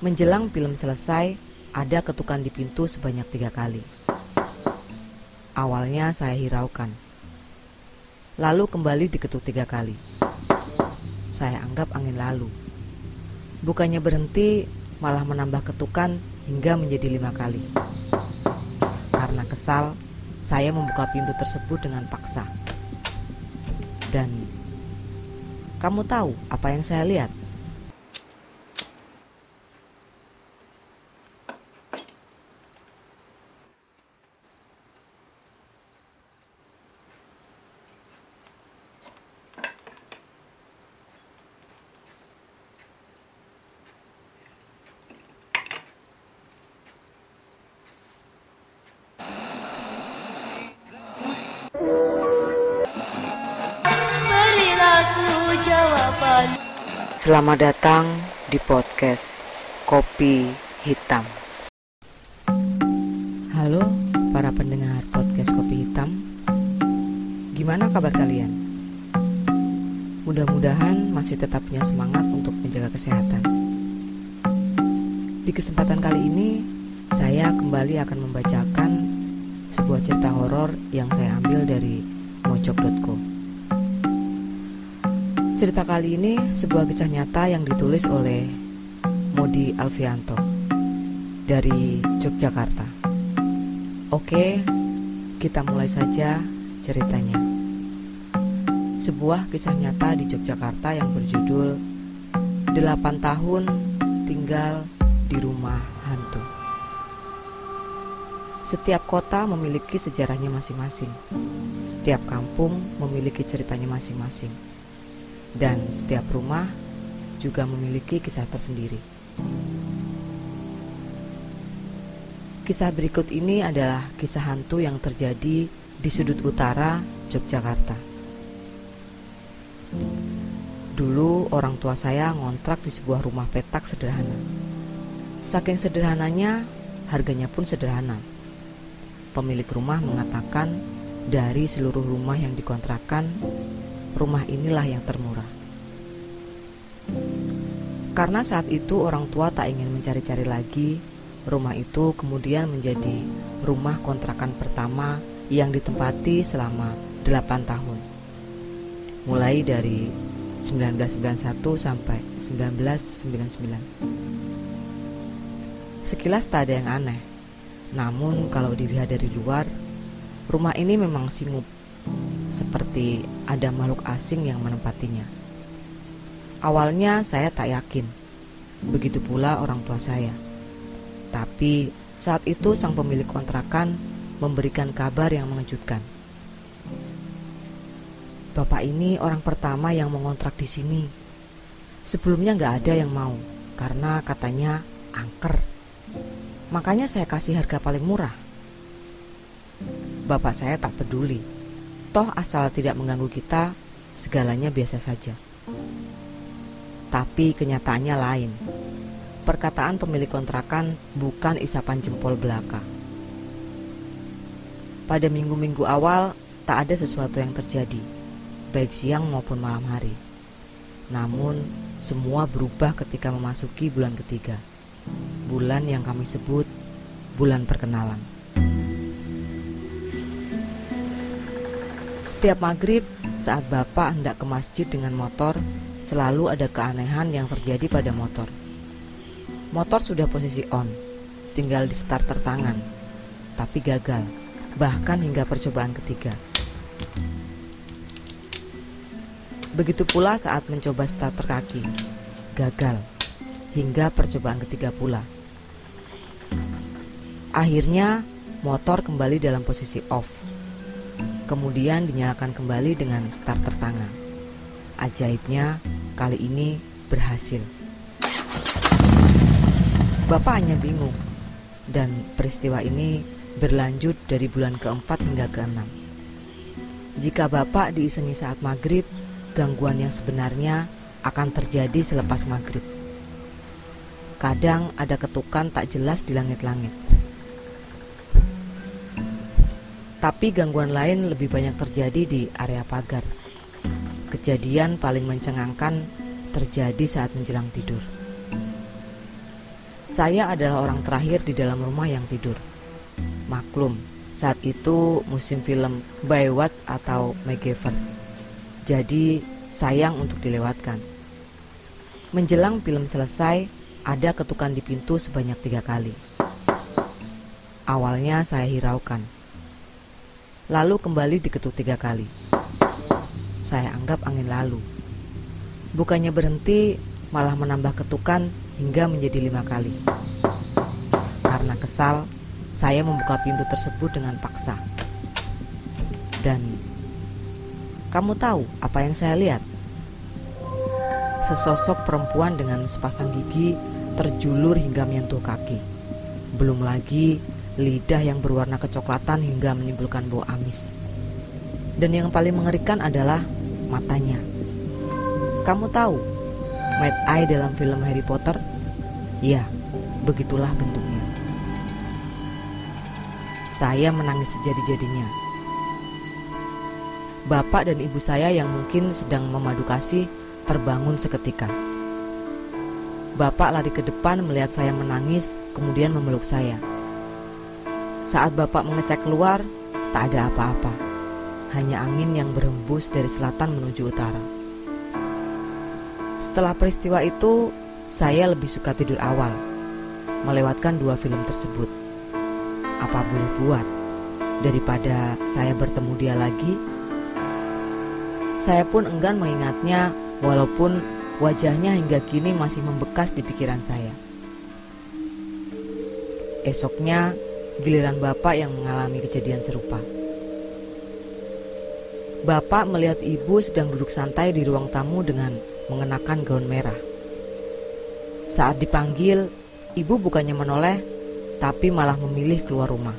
Menjelang film selesai, ada ketukan di pintu sebanyak tiga kali. Awalnya saya hiraukan. Lalu kembali diketuk tiga kali. Saya anggap angin lalu. Bukannya berhenti, malah menambah ketukan hingga menjadi lima kali. Karena kesal, saya membuka pintu tersebut dengan paksa. Dan kamu tahu apa yang saya lihat? Selamat datang di podcast Kopi Hitam. Halo para pendengar podcast Kopi Hitam. Gimana kabar kalian? Mudah-mudahan masih tetap punya semangat untuk menjaga kesehatan. Di kesempatan kali ini, saya kembali akan membacakan sebuah cerita horor yang saya ambil dari mojok.co. Cerita kali ini sebuah kisah nyata yang ditulis oleh Modi Alfianto dari Yogyakarta. Oke, kita mulai saja ceritanya. Sebuah kisah nyata di Yogyakarta yang berjudul 8 tahun tinggal di rumah hantu. Setiap kota memiliki sejarahnya masing-masing. Setiap kampung memiliki ceritanya masing-masing dan setiap rumah juga memiliki kisah tersendiri. Kisah berikut ini adalah kisah hantu yang terjadi di sudut utara Yogyakarta. Dulu orang tua saya ngontrak di sebuah rumah petak sederhana. Saking sederhananya, harganya pun sederhana. Pemilik rumah mengatakan dari seluruh rumah yang dikontrakan, rumah inilah yang termurah. Karena saat itu orang tua tak ingin mencari-cari lagi, rumah itu kemudian menjadi rumah kontrakan pertama yang ditempati selama 8 tahun. Mulai dari 1991 sampai 1999. Sekilas tak ada yang aneh. Namun kalau dilihat dari luar, rumah ini memang singup seperti ada makhluk asing yang menempatinya. Awalnya saya tak yakin, begitu pula orang tua saya. Tapi saat itu sang pemilik kontrakan memberikan kabar yang mengejutkan. Bapak ini orang pertama yang mengontrak di sini. Sebelumnya nggak ada yang mau, karena katanya angker. Makanya saya kasih harga paling murah. Bapak saya tak peduli Toh asal tidak mengganggu kita, segalanya biasa saja. Tapi kenyataannya lain. Perkataan pemilik kontrakan bukan isapan jempol belaka. Pada minggu-minggu awal, tak ada sesuatu yang terjadi, baik siang maupun malam hari. Namun, semua berubah ketika memasuki bulan ketiga. Bulan yang kami sebut bulan perkenalan. Setiap maghrib, saat bapak hendak ke masjid dengan motor, selalu ada keanehan yang terjadi pada motor. Motor sudah posisi on, tinggal di starter tangan, tapi gagal, bahkan hingga percobaan ketiga. Begitu pula saat mencoba starter kaki, gagal, hingga percobaan ketiga pula. Akhirnya, motor kembali dalam posisi off kemudian dinyalakan kembali dengan starter tangan. Ajaibnya, kali ini berhasil. Bapak hanya bingung, dan peristiwa ini berlanjut dari bulan keempat hingga keenam. Jika Bapak diisengi saat maghrib, gangguan yang sebenarnya akan terjadi selepas maghrib. Kadang ada ketukan tak jelas di langit-langit tapi gangguan lain lebih banyak terjadi di area pagar. Kejadian paling mencengangkan terjadi saat menjelang tidur. Saya adalah orang terakhir di dalam rumah yang tidur. Maklum, saat itu musim film Baywatch atau MacGyver. Jadi sayang untuk dilewatkan. Menjelang film selesai, ada ketukan di pintu sebanyak tiga kali. Awalnya saya hiraukan. Lalu kembali diketuk tiga kali. Saya anggap angin lalu. Bukannya berhenti, malah menambah ketukan hingga menjadi lima kali. Karena kesal, saya membuka pintu tersebut dengan paksa. Dan kamu tahu apa yang saya lihat? Sesosok perempuan dengan sepasang gigi terjulur hingga menyentuh kaki. Belum lagi lidah yang berwarna kecoklatan hingga menimbulkan bau amis. Dan yang paling mengerikan adalah matanya. Kamu tahu, Mad Eye dalam film Harry Potter? Ya, begitulah bentuknya. Saya menangis sejadi-jadinya. Bapak dan ibu saya yang mungkin sedang memadu kasih terbangun seketika. Bapak lari ke depan melihat saya menangis, kemudian memeluk saya. Saat bapak mengecek keluar, tak ada apa-apa. Hanya angin yang berembus dari selatan menuju utara. Setelah peristiwa itu, saya lebih suka tidur awal, melewatkan dua film tersebut apa boleh buat daripada saya bertemu dia lagi? Saya pun enggan mengingatnya walaupun wajahnya hingga kini masih membekas di pikiran saya. Esoknya, giliran bapak yang mengalami kejadian serupa. Bapak melihat ibu sedang duduk santai di ruang tamu dengan mengenakan gaun merah. Saat dipanggil, ibu bukannya menoleh, tapi malah memilih keluar rumah.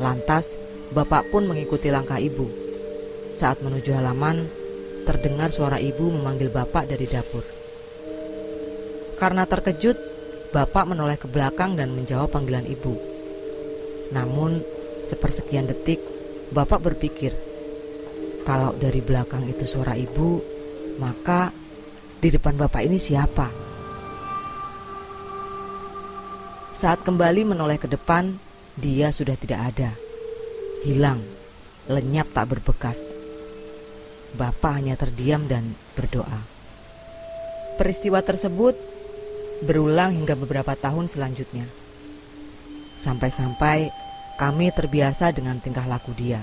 Lantas, bapak pun mengikuti langkah ibu. Saat menuju halaman, terdengar suara ibu memanggil bapak dari dapur. Karena terkejut, bapak menoleh ke belakang dan menjawab panggilan ibu. Namun, sepersekian detik, bapak berpikir, kalau dari belakang itu suara ibu, maka di depan bapak ini siapa? Saat kembali menoleh ke depan, dia sudah tidak ada. Hilang, lenyap tak berbekas. Bapak hanya terdiam dan berdoa. Peristiwa tersebut berulang hingga beberapa tahun selanjutnya. Sampai-sampai kami terbiasa dengan tingkah laku dia.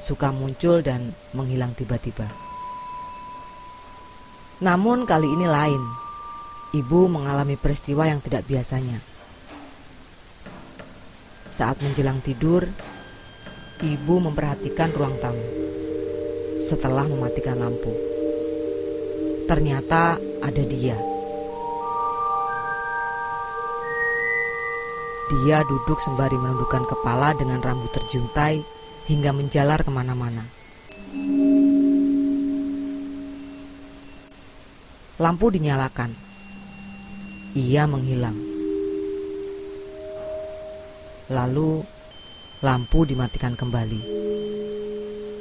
Suka muncul dan menghilang tiba-tiba. Namun kali ini lain. Ibu mengalami peristiwa yang tidak biasanya. Saat menjelang tidur, ibu memperhatikan ruang tamu. Setelah mematikan lampu, ternyata ada dia. Dia duduk sembari menundukkan kepala dengan rambut terjuntai hingga menjalar ke mana-mana. Lampu dinyalakan. Ia menghilang. Lalu lampu dimatikan kembali.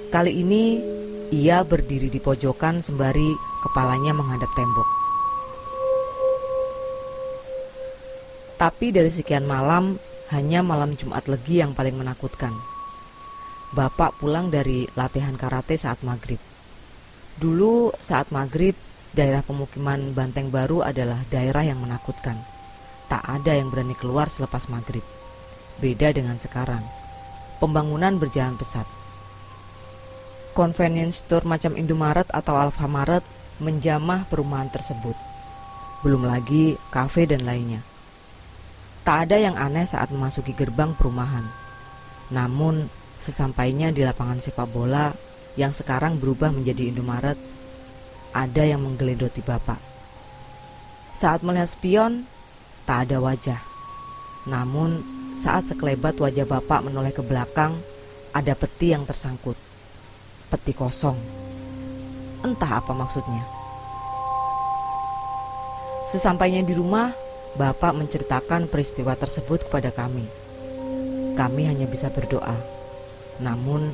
Kali ini ia berdiri di pojokan sembari kepalanya menghadap tembok. Tapi dari sekian malam, hanya malam Jumat Legi yang paling menakutkan. Bapak pulang dari latihan karate saat maghrib. Dulu saat maghrib, daerah pemukiman Banteng Baru adalah daerah yang menakutkan. Tak ada yang berani keluar selepas maghrib. Beda dengan sekarang. Pembangunan berjalan pesat. Convenience store macam Indomaret atau Alfamaret menjamah perumahan tersebut. Belum lagi kafe dan lainnya. Tak ada yang aneh saat memasuki gerbang perumahan. Namun, sesampainya di lapangan sepak bola yang sekarang berubah menjadi Indomaret, ada yang menggelendoti bapak. Saat melihat spion, tak ada wajah. Namun, saat sekelebat wajah bapak menoleh ke belakang, ada peti yang tersangkut. Peti kosong. Entah apa maksudnya. Sesampainya di rumah, bapak menceritakan peristiwa tersebut kepada kami. Kami hanya bisa berdoa. Namun,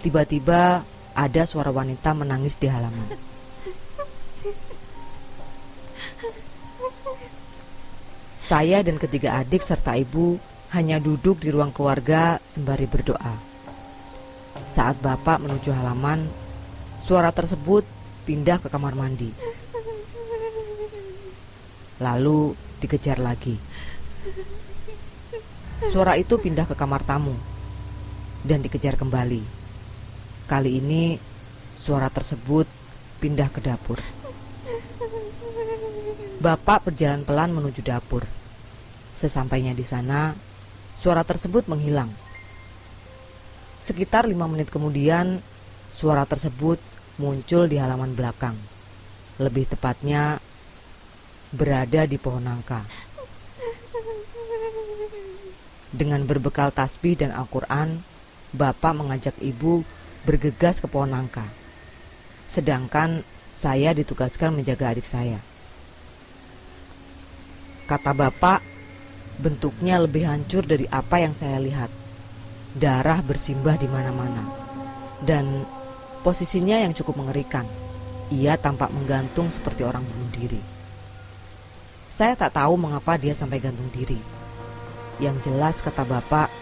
tiba-tiba ada suara wanita menangis di halaman. Saya dan ketiga adik serta ibu hanya duduk di ruang keluarga sembari berdoa. Saat bapak menuju halaman, suara tersebut pindah ke kamar mandi. Lalu dikejar lagi. Suara itu pindah ke kamar tamu dan dikejar kembali. Kali ini suara tersebut pindah ke dapur. Bapak berjalan pelan menuju dapur. Sesampainya di sana, suara tersebut menghilang. Sekitar lima menit kemudian, suara tersebut muncul di halaman belakang. Lebih tepatnya, berada di pohon nangka. Dengan berbekal tasbih dan Al-Quran, Bapak mengajak ibu bergegas ke pohon nangka. Sedangkan saya ditugaskan menjaga adik saya. Kata bapak, bentuknya lebih hancur dari apa yang saya lihat. Darah bersimbah di mana-mana. Dan posisinya yang cukup mengerikan. Ia tampak menggantung seperti orang bunuh diri. Saya tak tahu mengapa dia sampai gantung diri. Yang jelas kata bapak,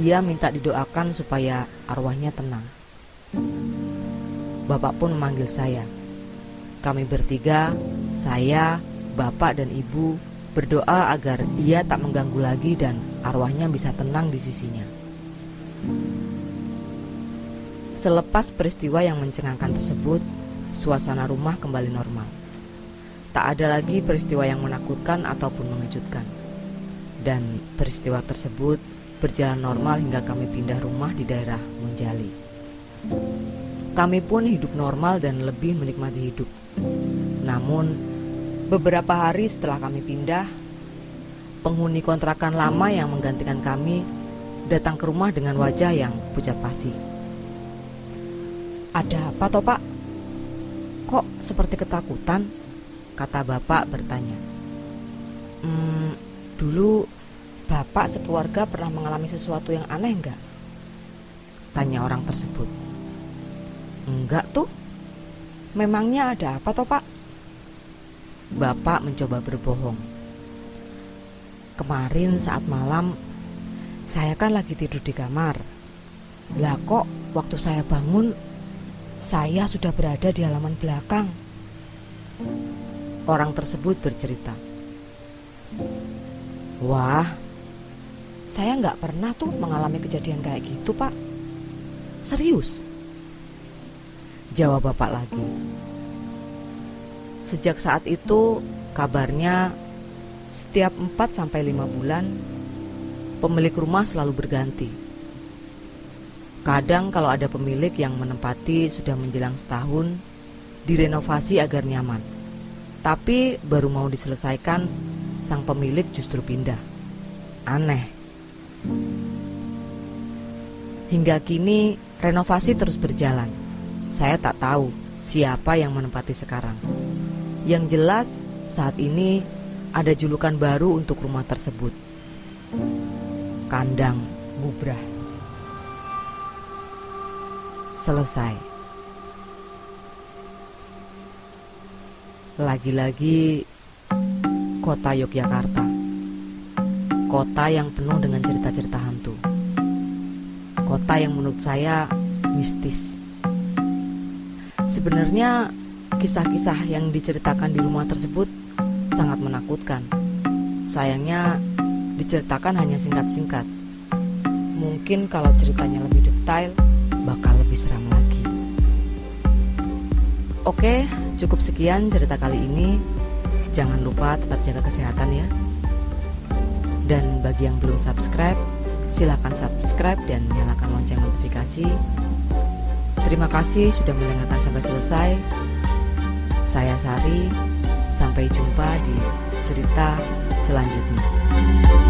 ia minta didoakan supaya arwahnya tenang. Bapak pun memanggil saya. Kami bertiga, saya, bapak dan ibu berdoa agar ia tak mengganggu lagi dan arwahnya bisa tenang di sisinya. Selepas peristiwa yang mencengangkan tersebut, suasana rumah kembali normal. Tak ada lagi peristiwa yang menakutkan ataupun mengejutkan. Dan peristiwa tersebut berjalan normal hingga kami pindah rumah di daerah Munjali. Kami pun hidup normal dan lebih menikmati hidup. Namun, Beberapa hari setelah kami pindah, penghuni kontrakan lama yang menggantikan kami datang ke rumah dengan wajah yang pucat pasi. Ada apa toh pak? Kok seperti ketakutan? Kata bapak bertanya. Hmm, dulu bapak sekeluarga pernah mengalami sesuatu yang aneh enggak? Tanya orang tersebut. Enggak tuh. Memangnya ada apa toh pak? Bapak mencoba berbohong. Kemarin saat malam, saya kan lagi tidur di kamar. Lah kok waktu saya bangun, saya sudah berada di halaman belakang. Orang tersebut bercerita. Wah, saya nggak pernah tuh mengalami kejadian kayak gitu, Pak. Serius? Jawab Bapak lagi. Sejak saat itu, kabarnya setiap 4 sampai 5 bulan pemilik rumah selalu berganti. Kadang kalau ada pemilik yang menempati sudah menjelang setahun, direnovasi agar nyaman. Tapi baru mau diselesaikan, sang pemilik justru pindah. Aneh. Hingga kini renovasi terus berjalan. Saya tak tahu siapa yang menempati sekarang. Yang jelas, saat ini ada julukan baru untuk rumah tersebut. Kandang Bubrah. Selesai. Lagi-lagi kota Yogyakarta. Kota yang penuh dengan cerita-cerita hantu. Kota yang menurut saya mistis. Sebenarnya Kisah-kisah yang diceritakan di rumah tersebut sangat menakutkan. Sayangnya diceritakan hanya singkat-singkat. Mungkin kalau ceritanya lebih detail bakal lebih seram lagi. Oke, cukup sekian cerita kali ini. Jangan lupa tetap jaga kesehatan ya. Dan bagi yang belum subscribe, silahkan subscribe dan nyalakan lonceng notifikasi. Terima kasih sudah mendengarkan sampai selesai. Saya Sari, sampai jumpa di cerita selanjutnya.